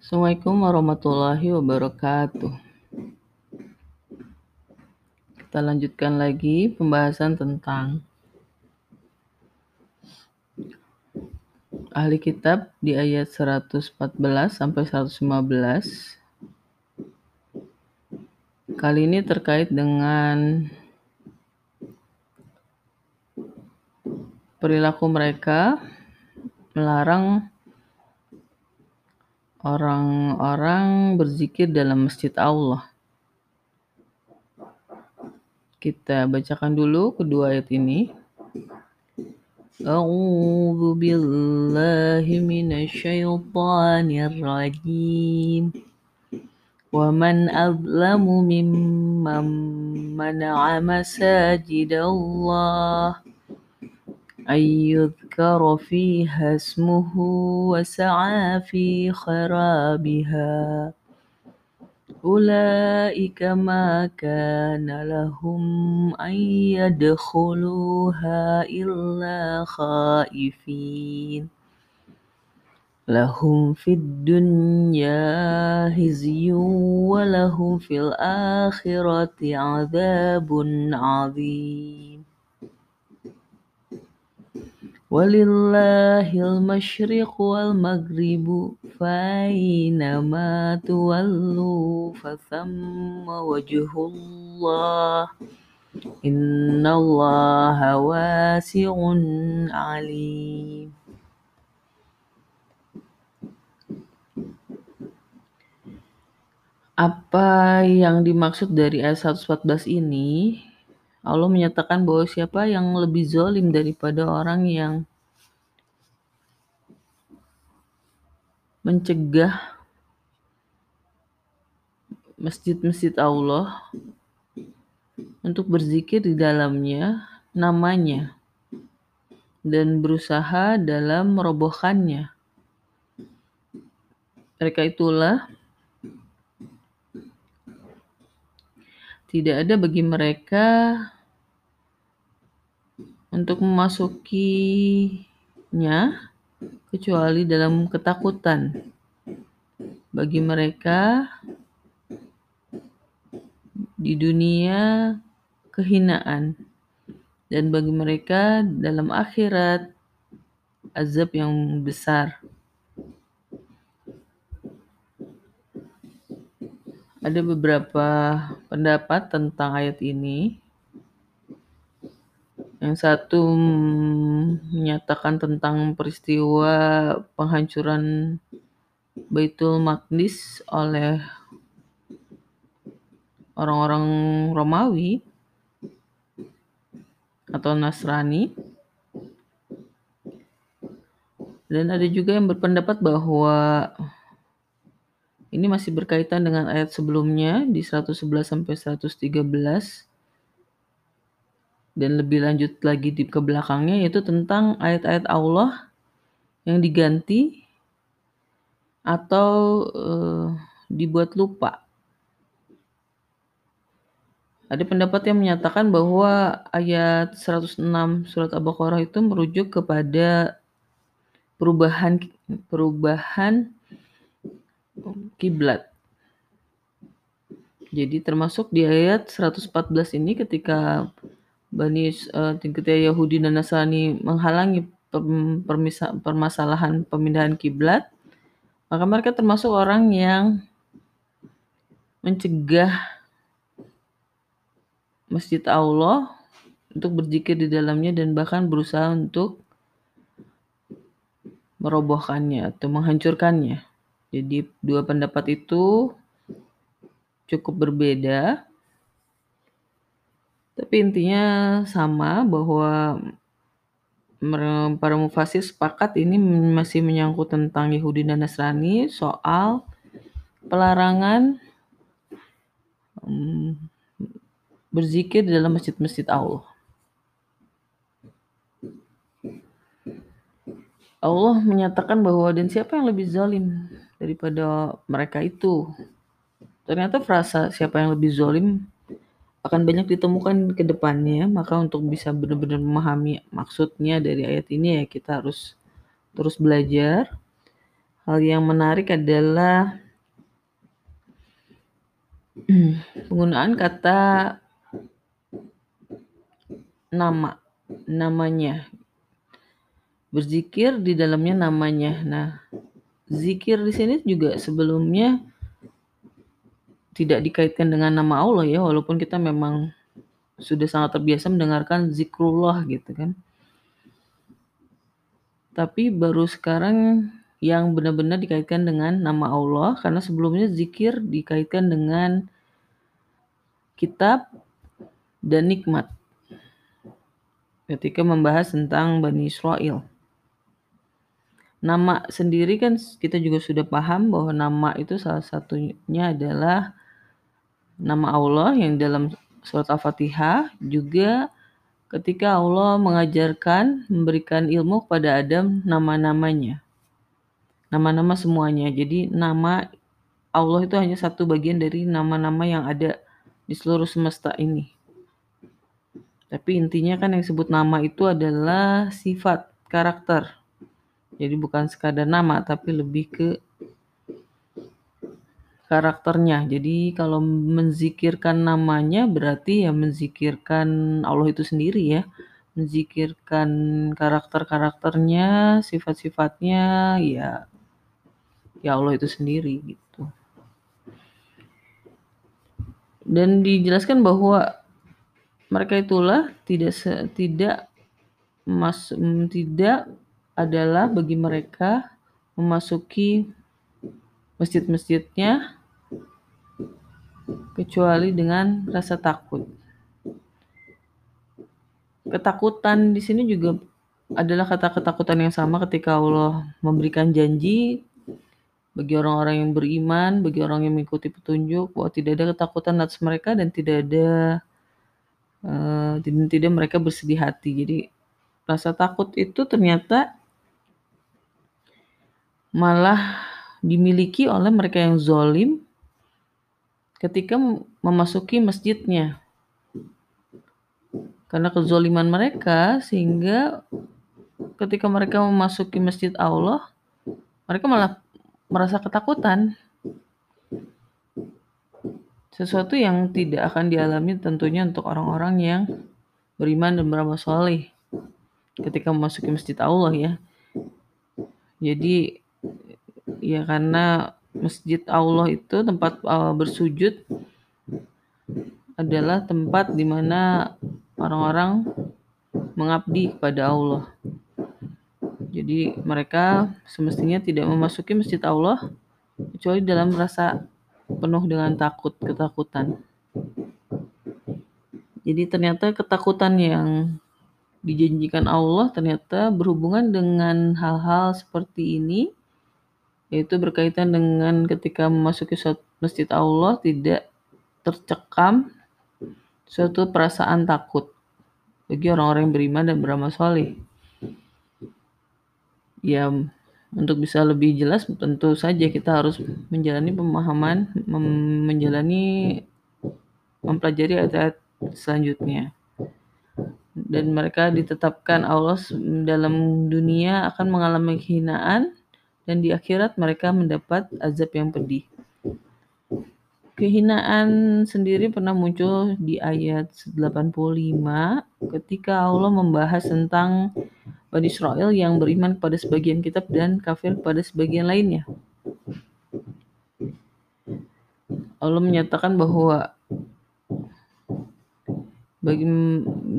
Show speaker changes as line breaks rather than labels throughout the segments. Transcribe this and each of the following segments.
Assalamualaikum warahmatullahi wabarakatuh. Kita lanjutkan lagi pembahasan tentang ahli kitab di ayat 114 sampai 115. Kali ini terkait dengan perilaku mereka melarang orang-orang berzikir dalam masjid Allah. Kita bacakan dulu kedua ayat ini. A'udzu billahi minasyaitonir rajim. Wa man azlamu mimman mana'a masajidallah أن يذكر فيها اسمه وسعى في خرابها. أولئك ما كان لهم أن يدخلوها إلا خائفين. لهم في الدنيا هزي ولهم في الآخرة عذاب عظيم. Walillahil masyriq wal maghribu fainama tuwallu fathamma wajhullah innallaha wasi'un alim. Apa yang dimaksud dari ayat 114 ini? Allah menyatakan bahwa siapa yang lebih zolim daripada orang yang mencegah masjid-masjid Allah untuk berzikir di dalamnya namanya dan berusaha dalam merobohkannya. Mereka itulah tidak ada bagi mereka untuk memasukinya kecuali dalam ketakutan. Bagi mereka di dunia kehinaan dan bagi mereka dalam akhirat azab yang besar. Ada beberapa pendapat tentang ayat ini. Yang satu menyatakan tentang peristiwa penghancuran Baitul Maqdis oleh orang-orang Romawi atau Nasrani. Dan ada juga yang berpendapat bahwa ini masih berkaitan dengan ayat sebelumnya di 111 sampai 113 dan lebih lanjut lagi di ke belakangnya yaitu tentang ayat-ayat Allah yang diganti atau uh, dibuat lupa. Ada pendapat yang menyatakan bahwa ayat 106 surat Al-Baqarah itu merujuk kepada perubahan perubahan kiblat. Jadi termasuk di ayat 114 ini ketika Bani uh, Yahudi dan Nasrani menghalangi permasalahan pemindahan kiblat, maka mereka termasuk orang yang mencegah masjid Allah untuk berzikir di dalamnya dan bahkan berusaha untuk merobohkannya atau menghancurkannya. Jadi dua pendapat itu cukup berbeda. Tapi intinya sama bahwa para mufasir sepakat ini masih menyangkut tentang Yahudi dan Nasrani soal pelarangan um, berzikir di dalam masjid-masjid Allah. Allah menyatakan bahwa dan siapa yang lebih zalim daripada mereka itu. Ternyata frasa siapa yang lebih zolim akan banyak ditemukan ke depannya, maka untuk bisa benar-benar memahami maksudnya dari ayat ini ya kita harus terus belajar hal yang menarik adalah penggunaan kata nama, namanya. Berzikir di dalamnya namanya. Nah, zikir di sini juga sebelumnya tidak dikaitkan dengan nama Allah ya, walaupun kita memang sudah sangat terbiasa mendengarkan zikrullah gitu kan. Tapi baru sekarang yang benar-benar dikaitkan dengan nama Allah karena sebelumnya zikir dikaitkan dengan kitab dan nikmat ketika membahas tentang Bani Israel. Nama sendiri kan kita juga sudah paham bahwa nama itu salah satunya adalah nama Allah yang dalam surat Al-Fatihah juga ketika Allah mengajarkan memberikan ilmu kepada Adam nama-namanya. Nama-nama semuanya. Jadi nama Allah itu hanya satu bagian dari nama-nama yang ada di seluruh semesta ini. Tapi intinya kan yang disebut nama itu adalah sifat, karakter. Jadi bukan sekadar nama, tapi lebih ke karakternya. Jadi kalau menzikirkan namanya berarti ya menzikirkan Allah itu sendiri ya. Menzikirkan karakter-karakternya, sifat-sifatnya ya ya Allah itu sendiri gitu. Dan dijelaskan bahwa mereka itulah tidak tidak mas, tidak adalah bagi mereka memasuki masjid-masjidnya kecuali dengan rasa takut. Ketakutan di sini juga adalah kata ketakutan yang sama ketika Allah memberikan janji bagi orang-orang yang beriman, bagi orang yang mengikuti petunjuk bahwa tidak ada ketakutan atas mereka dan tidak ada uh, tidak mereka bersedih hati. Jadi rasa takut itu ternyata malah dimiliki oleh mereka yang zolim ketika memasuki masjidnya. Karena kezoliman mereka sehingga ketika mereka memasuki masjid Allah, mereka malah merasa ketakutan. Sesuatu yang tidak akan dialami tentunya untuk orang-orang yang beriman dan beramal soleh ketika memasuki masjid Allah ya. Jadi ya karena masjid Allah itu tempat uh, bersujud adalah tempat di mana orang-orang mengabdi kepada Allah. Jadi mereka semestinya tidak memasuki masjid Allah kecuali dalam rasa penuh dengan takut, ketakutan. Jadi ternyata ketakutan yang dijanjikan Allah ternyata berhubungan dengan hal-hal seperti ini yaitu berkaitan dengan ketika memasuki masjid Allah tidak tercekam suatu perasaan takut bagi orang-orang yang beriman dan beramal soleh. Ya, untuk bisa lebih jelas tentu saja kita harus menjalani pemahaman menjalani mempelajari ayat-ayat selanjutnya dan mereka ditetapkan Allah dalam dunia akan mengalami kehinaan dan di akhirat mereka mendapat azab yang pedih. Kehinaan sendiri pernah muncul di ayat 85 ketika Allah membahas tentang Bani Israel yang beriman kepada sebagian kitab dan kafir kepada sebagian lainnya. Allah menyatakan bahwa bagi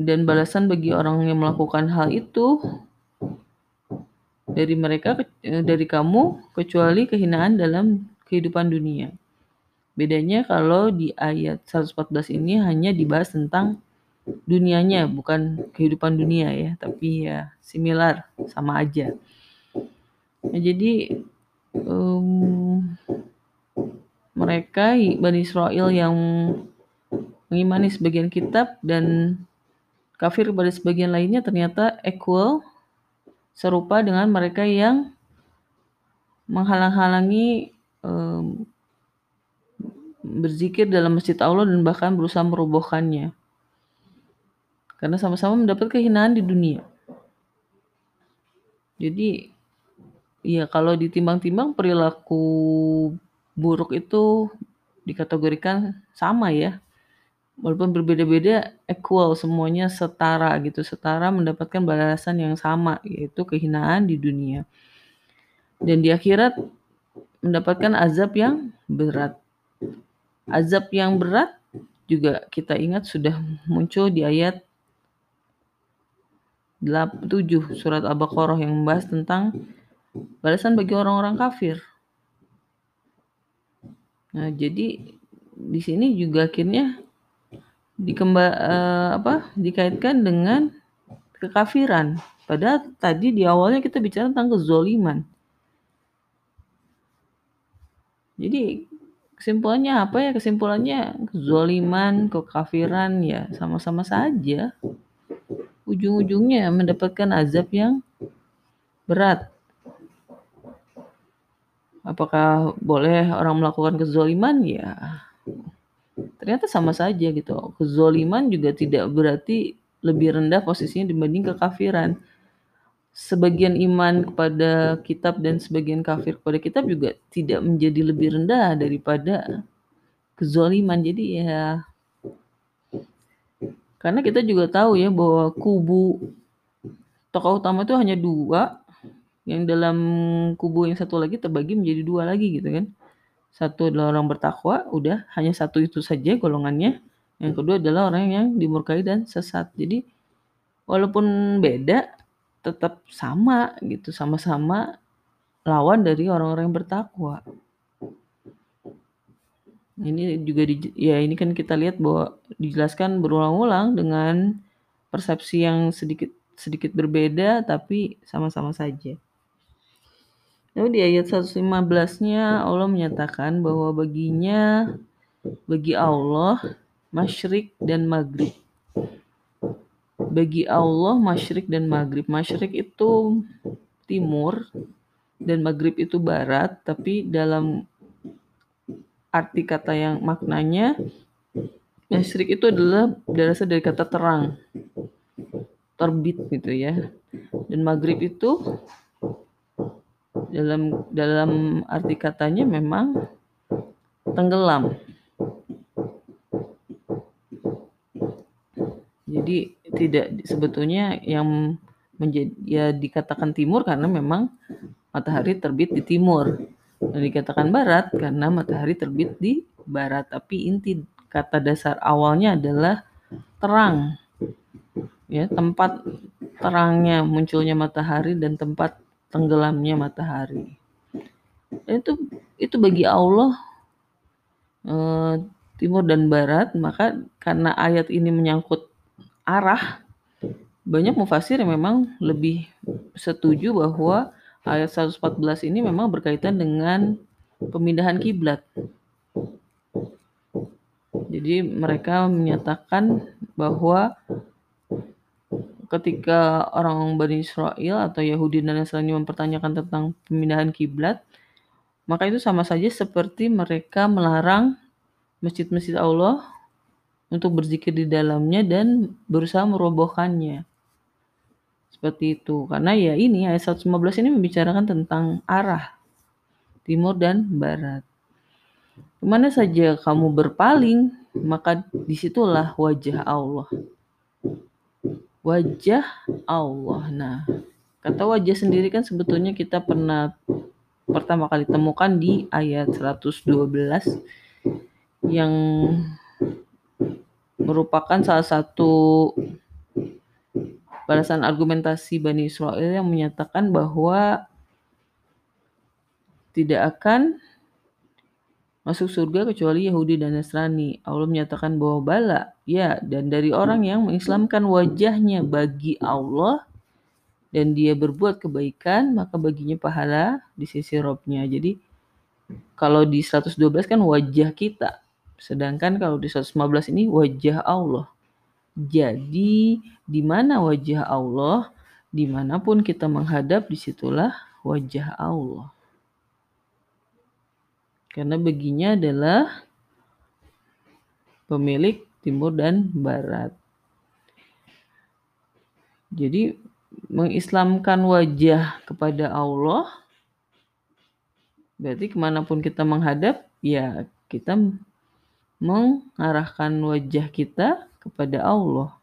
dan balasan bagi orang yang melakukan hal itu dari mereka dari kamu kecuali kehinaan dalam kehidupan dunia. Bedanya kalau di ayat 114 ini hanya dibahas tentang dunianya bukan kehidupan dunia ya tapi ya similar sama aja nah, jadi um, mereka Bani Israel yang mengimani sebagian kitab dan kafir pada sebagian lainnya ternyata equal serupa dengan mereka yang menghalang-halangi um, berzikir dalam masjid Allah dan bahkan berusaha merobohkannya karena sama-sama mendapat kehinaan di dunia. Jadi Iya, kalau ditimbang-timbang perilaku buruk itu dikategorikan sama ya. Walaupun berbeda-beda, equal, semuanya setara gitu, setara mendapatkan balasan yang sama, yaitu kehinaan di dunia. Dan di akhirat mendapatkan azab yang berat. Azab yang berat juga kita ingat sudah muncul di ayat 7 surat Al-Baqarah yang membahas tentang balasan bagi orang-orang kafir. Nah, jadi di sini juga akhirnya dikemba uh, apa dikaitkan dengan kekafiran. Padahal tadi di awalnya kita bicara tentang kezoliman. Jadi kesimpulannya apa ya? Kesimpulannya kezoliman, kekafiran ya sama-sama saja. Ujung-ujungnya mendapatkan azab yang berat. Apakah boleh orang melakukan kezoliman? Ya, ternyata sama saja gitu. Kezoliman juga tidak berarti lebih rendah posisinya dibanding kekafiran. Sebagian iman kepada kitab dan sebagian kafir kepada kitab juga tidak menjadi lebih rendah daripada kezoliman. Jadi ya karena kita juga tahu ya bahwa kubu tokoh utama itu hanya dua, yang dalam kubu yang satu lagi terbagi menjadi dua lagi gitu kan. Satu adalah orang bertakwa, udah hanya satu itu saja golongannya. Yang kedua adalah orang yang dimurkai dan sesat. Jadi walaupun beda, tetap sama gitu, sama-sama lawan dari orang-orang yang bertakwa. Ini juga di, ya ini kan kita lihat bahwa dijelaskan berulang-ulang dengan persepsi yang sedikit sedikit berbeda tapi sama-sama saja. Lalu di ayat 115-nya Allah menyatakan bahwa baginya bagi Allah masyrik dan maghrib. Bagi Allah masyrik dan maghrib. Masyrik itu timur dan maghrib itu barat, tapi dalam arti kata yang maknanya Masyrik itu adalah berasal dari kata terang, terbit gitu ya. Dan maghrib itu dalam dalam arti katanya memang tenggelam. Jadi tidak sebetulnya yang menjadi ya dikatakan timur karena memang matahari terbit di timur dan dikatakan barat karena matahari terbit di barat. Tapi inti kata dasar awalnya adalah terang. Ya, tempat terangnya munculnya matahari dan tempat tenggelamnya matahari. Itu itu bagi Allah eh, timur dan barat, maka karena ayat ini menyangkut arah banyak mufasir yang memang lebih setuju bahwa ayat 114 ini memang berkaitan dengan pemindahan kiblat. Jadi mereka menyatakan bahwa ketika orang Bani Israel atau Yahudi dan Nasrani mempertanyakan tentang pemindahan kiblat, maka itu sama saja seperti mereka melarang masjid-masjid Allah untuk berzikir di dalamnya dan berusaha merobohkannya. Seperti itu. Karena ya ini ayat 115 ini membicarakan tentang arah timur dan barat. Ke mana saja kamu berpaling, maka di situlah wajah Allah. Wajah Allah. Nah, kata wajah sendiri kan sebetulnya kita pernah pertama kali temukan di ayat 112 yang merupakan salah satu balasan argumentasi Bani Israel yang menyatakan bahwa tidak akan masuk surga kecuali Yahudi dan Nasrani. Allah menyatakan bahwa bala, ya, dan dari orang yang mengislamkan wajahnya bagi Allah dan dia berbuat kebaikan, maka baginya pahala di sisi Robnya. Jadi kalau di 112 kan wajah kita, sedangkan kalau di 115 ini wajah Allah. Jadi di mana wajah Allah, di mana pun kita menghadap, di situlah wajah Allah. Karena baginya adalah pemilik timur dan barat. Jadi mengislamkan wajah kepada Allah Berarti ke mana pun kita menghadap, ya kita mengarahkan wajah kita kepada Allah.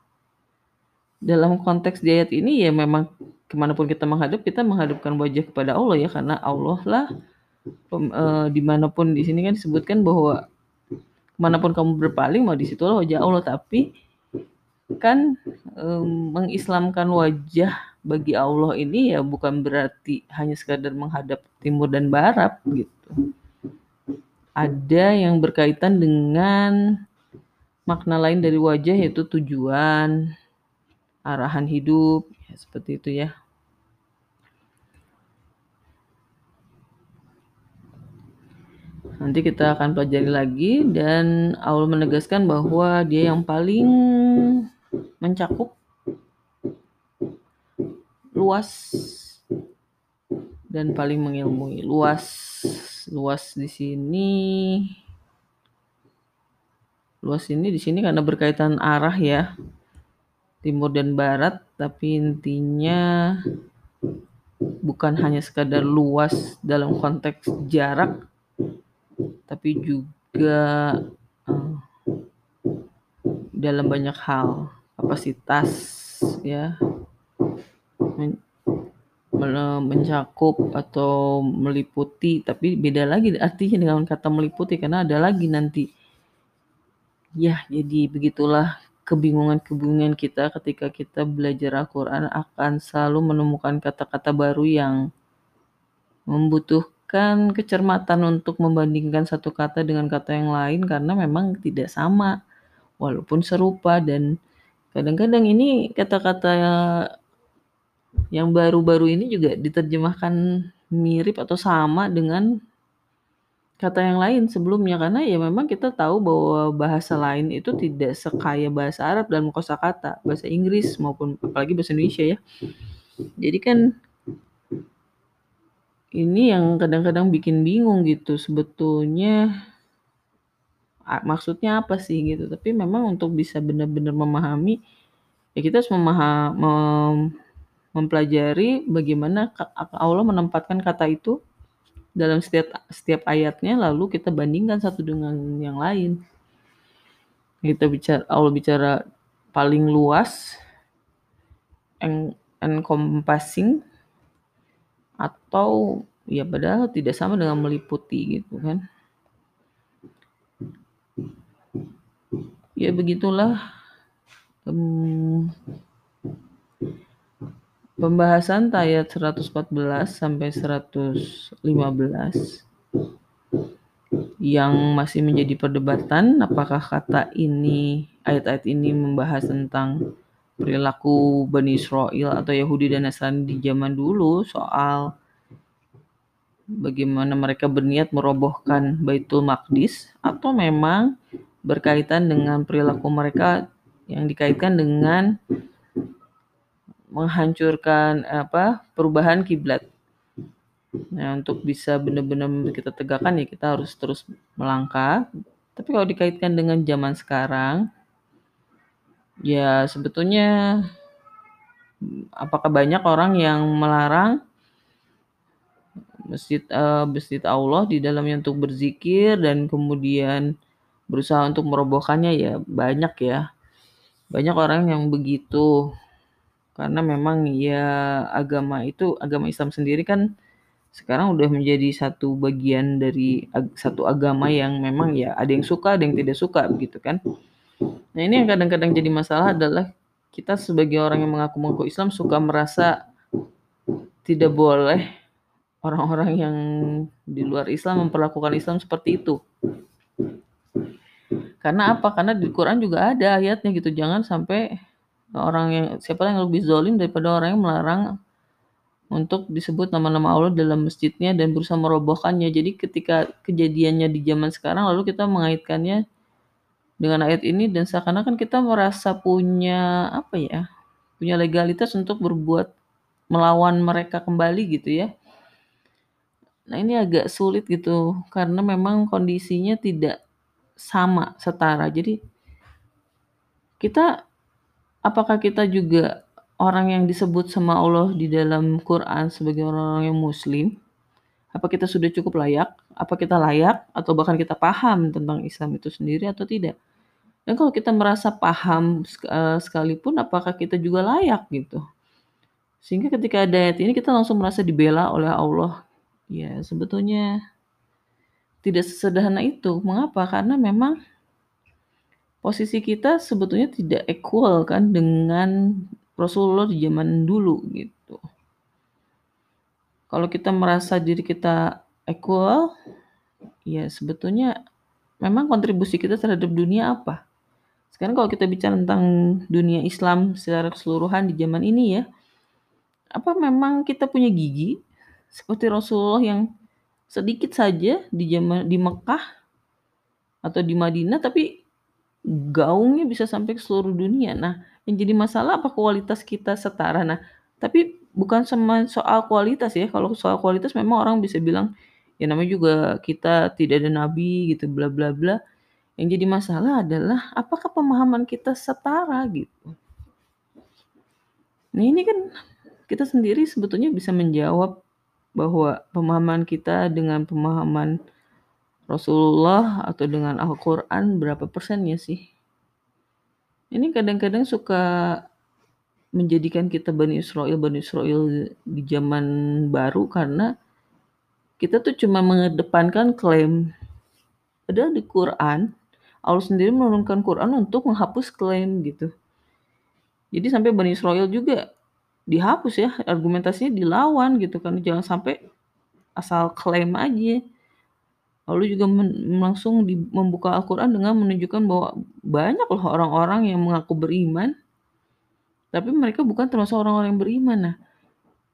Dalam konteks di ayat ini ya memang ke mana pun kita menghadap, kita menghadapkan wajah kepada Allah ya karena Allah lah e, di mana pun di sini kan disebutkan bahwa ke mana pun kamu berpaling mau di situlah wajah Allah tapi kan e, mengislamkan wajah bagi Allah ini ya bukan berarti hanya sekadar menghadap timur dan barat gitu. Ada yang berkaitan dengan makna lain dari wajah yaitu tujuan, arahan hidup, ya, seperti itu ya. Nanti kita akan pelajari lagi dan Allah menegaskan bahwa dia yang paling mencakup luas dan paling mengilmui. Luas luas di sini luas ini di sini karena berkaitan arah ya. Timur dan barat, tapi intinya bukan hanya sekadar luas dalam konteks jarak tapi juga uh, dalam banyak hal. Kapasitas ya. Mencakup atau meliputi tapi beda lagi artinya dengan kata meliputi karena ada lagi nanti. Ya jadi begitulah kebingungan-kebingungan kita ketika kita belajar Al-Quran akan selalu menemukan kata-kata baru yang membutuhkan kecermatan untuk membandingkan satu kata dengan kata yang lain karena memang tidak sama walaupun serupa. Dan kadang-kadang ini kata-kata yang baru-baru ini juga diterjemahkan mirip atau sama dengan kata yang lain sebelumnya. Karena ya memang kita tahu bahwa bahasa lain itu tidak sekaya bahasa Arab dan kosakata bahasa Inggris maupun apalagi bahasa Indonesia ya. Jadi kan ini yang kadang-kadang bikin bingung gitu sebetulnya maksudnya apa sih gitu tapi memang untuk bisa benar-benar memahami ya kita harus memaham mempelajari bagaimana Allah menempatkan kata itu dalam setiap setiap ayatnya lalu kita bandingkan satu dengan yang lain. Kita bicara Allah bicara paling luas en, encompassing atau ya padahal tidak sama dengan meliputi gitu kan. Ya begitulah um, Pembahasan ayat 114 sampai 115 yang masih menjadi perdebatan apakah kata ini ayat-ayat ini membahas tentang perilaku Bani Israel atau Yahudi dan Nasrani di zaman dulu soal bagaimana mereka berniat merobohkan Baitul Maqdis atau memang berkaitan dengan perilaku mereka yang dikaitkan dengan menghancurkan apa perubahan kiblat. Nah, untuk bisa benar-benar kita tegakkan ya kita harus terus melangkah. Tapi kalau dikaitkan dengan zaman sekarang, ya sebetulnya apakah banyak orang yang melarang masjid uh, masjid Allah di dalamnya untuk berzikir dan kemudian berusaha untuk merobohkannya? Ya banyak ya. Banyak orang yang begitu. Karena memang ya agama itu agama Islam sendiri kan sekarang udah menjadi satu bagian dari satu agama yang memang ya ada yang suka ada yang tidak suka begitu kan nah ini yang kadang-kadang jadi masalah adalah kita sebagai orang yang mengaku mengaku Islam suka merasa tidak boleh orang-orang yang di luar Islam memperlakukan Islam seperti itu. Karena apa? Karena di Quran juga ada ayatnya gitu. Jangan sampai orang yang siapa yang lebih zolim daripada orang yang melarang untuk disebut nama-nama Allah dalam masjidnya dan berusaha merobohkannya. Jadi ketika kejadiannya di zaman sekarang lalu kita mengaitkannya dengan ayat ini dan seakan-akan kita merasa punya apa ya? punya legalitas untuk berbuat melawan mereka kembali gitu ya. Nah, ini agak sulit gitu karena memang kondisinya tidak sama setara. Jadi kita apakah kita juga orang yang disebut sama Allah di dalam Quran sebagai orang-orang yang muslim Apa kita sudah cukup layak? Apa kita layak atau bahkan kita paham tentang Islam itu sendiri atau tidak? Dan kalau kita merasa paham uh, sekalipun apakah kita juga layak gitu? Sehingga ketika ada ayat ini kita langsung merasa dibela oleh Allah. Ya, sebetulnya tidak sesederhana itu. Mengapa? Karena memang posisi kita sebetulnya tidak equal kan dengan Rasulullah di zaman dulu gitu. Kalau kita merasa diri kita equal, ya sebetulnya memang kontribusi kita terhadap dunia apa? Sekarang kalau kita bicara tentang dunia Islam secara keseluruhan di zaman ini ya, apa memang kita punya gigi seperti Rasulullah yang sedikit saja di zaman di Mekah atau di Madinah tapi gaungnya bisa sampai ke seluruh dunia. Nah, yang jadi masalah apa kualitas kita setara. Nah, tapi bukan sama soal kualitas ya. Kalau soal kualitas memang orang bisa bilang ya namanya juga kita tidak ada nabi gitu bla bla bla. Yang jadi masalah adalah apakah pemahaman kita setara gitu. Nah, ini kan kita sendiri sebetulnya bisa menjawab bahwa pemahaman kita dengan pemahaman Rasulullah atau dengan Al-Quran berapa persennya sih? Ini kadang-kadang suka menjadikan kita Bani Israel, Bani Israel di zaman baru karena kita tuh cuma mengedepankan klaim. Padahal di Quran, Allah sendiri menurunkan Quran untuk menghapus klaim gitu. Jadi sampai Bani Israel juga dihapus ya, argumentasinya dilawan gitu kan. Jangan sampai asal klaim aja. Lalu juga langsung membuka Al-Quran dengan menunjukkan bahwa banyak loh orang-orang yang mengaku beriman, tapi mereka bukan termasuk orang-orang yang beriman. Nah,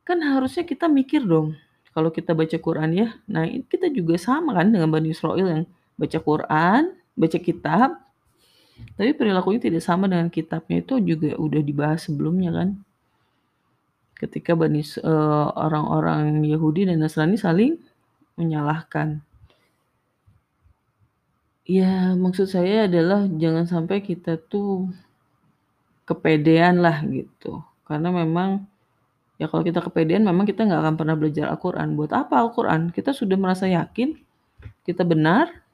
kan harusnya kita mikir dong, kalau kita baca Quran ya. Nah, kita juga sama kan dengan Bani Israel yang baca Quran, baca kitab, tapi perilakunya tidak sama dengan kitabnya itu juga udah dibahas sebelumnya kan. Ketika Bani uh, orang-orang Yahudi dan Nasrani saling menyalahkan. Ya, maksud saya adalah jangan sampai kita tuh kepedean lah gitu. Karena memang ya kalau kita kepedean memang kita nggak akan pernah belajar Al-Quran. Buat apa Al-Quran? Kita sudah merasa yakin kita benar,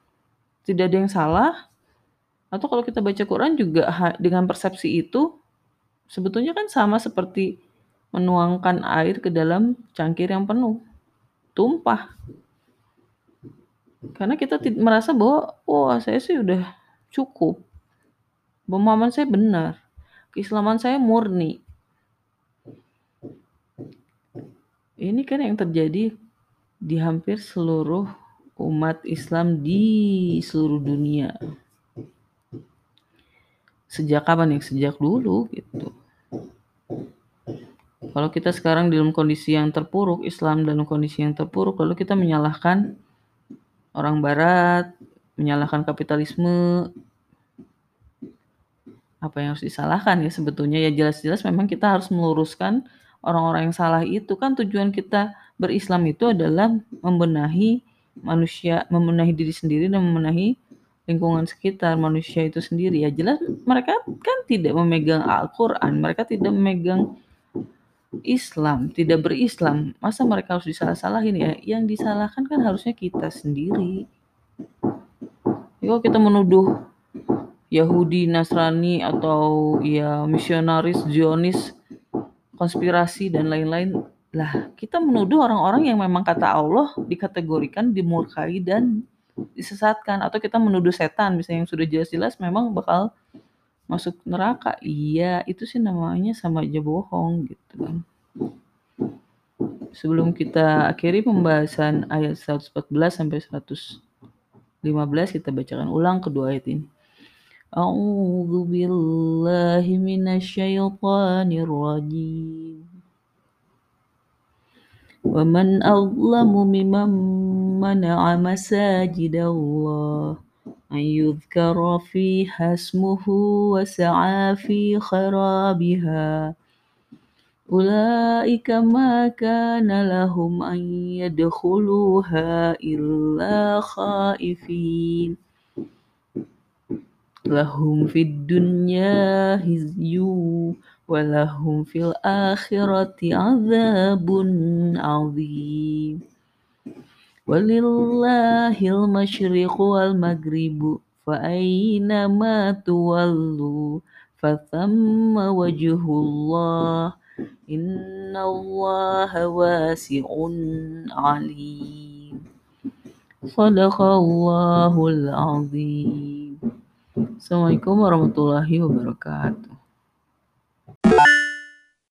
tidak ada yang salah. Atau kalau kita baca Quran juga dengan persepsi itu sebetulnya kan sama seperti menuangkan air ke dalam cangkir yang penuh. Tumpah. Karena kita merasa bahwa, wah saya sih udah cukup. Pemahaman saya benar. Keislaman saya murni. Ini kan yang terjadi di hampir seluruh umat Islam di seluruh dunia. Sejak kapan nih? Sejak dulu gitu. Kalau kita sekarang dalam kondisi yang terpuruk, Islam dalam kondisi yang terpuruk, lalu kita menyalahkan orang barat, menyalahkan kapitalisme, apa yang harus disalahkan ya sebetulnya ya jelas-jelas memang kita harus meluruskan orang-orang yang salah itu kan tujuan kita berislam itu adalah membenahi manusia, membenahi diri sendiri dan membenahi lingkungan sekitar manusia itu sendiri ya jelas mereka kan tidak memegang Al-Qur'an, mereka tidak memegang Islam, tidak berislam, masa mereka harus disalah-salahin ya? Yang disalahkan kan harusnya kita sendiri. Ya, kalau kita menuduh Yahudi, Nasrani atau ya misionaris, Zionis, konspirasi dan lain-lain, lah kita menuduh orang-orang yang memang kata Allah dikategorikan dimurkai dan disesatkan. Atau kita menuduh setan misalnya yang sudah jelas-jelas memang bakal masuk neraka. Iya itu sih namanya sama aja bohong gitu kan. Sebelum kita akhiri pembahasan ayat 114 sampai 115 kita bacakan ulang kedua ayat ini. A'udzu billahi minasyaitonir rajim ومن أظلم ممن منع مساجد الله أن يذكر فيها اسمه وسعى في خرابها. أولئك ما كان لهم أن يدخلوها إلا خائفين. لهم في الدنيا هزي walahum fil akhirati azabun azim. Walillahil masyriqu wal maghribu fa aynama tuwallu fathamma inna Allah wasi'un alim. Sadaqallahul azim. Assalamualaikum warahmatullahi wabarakatuh.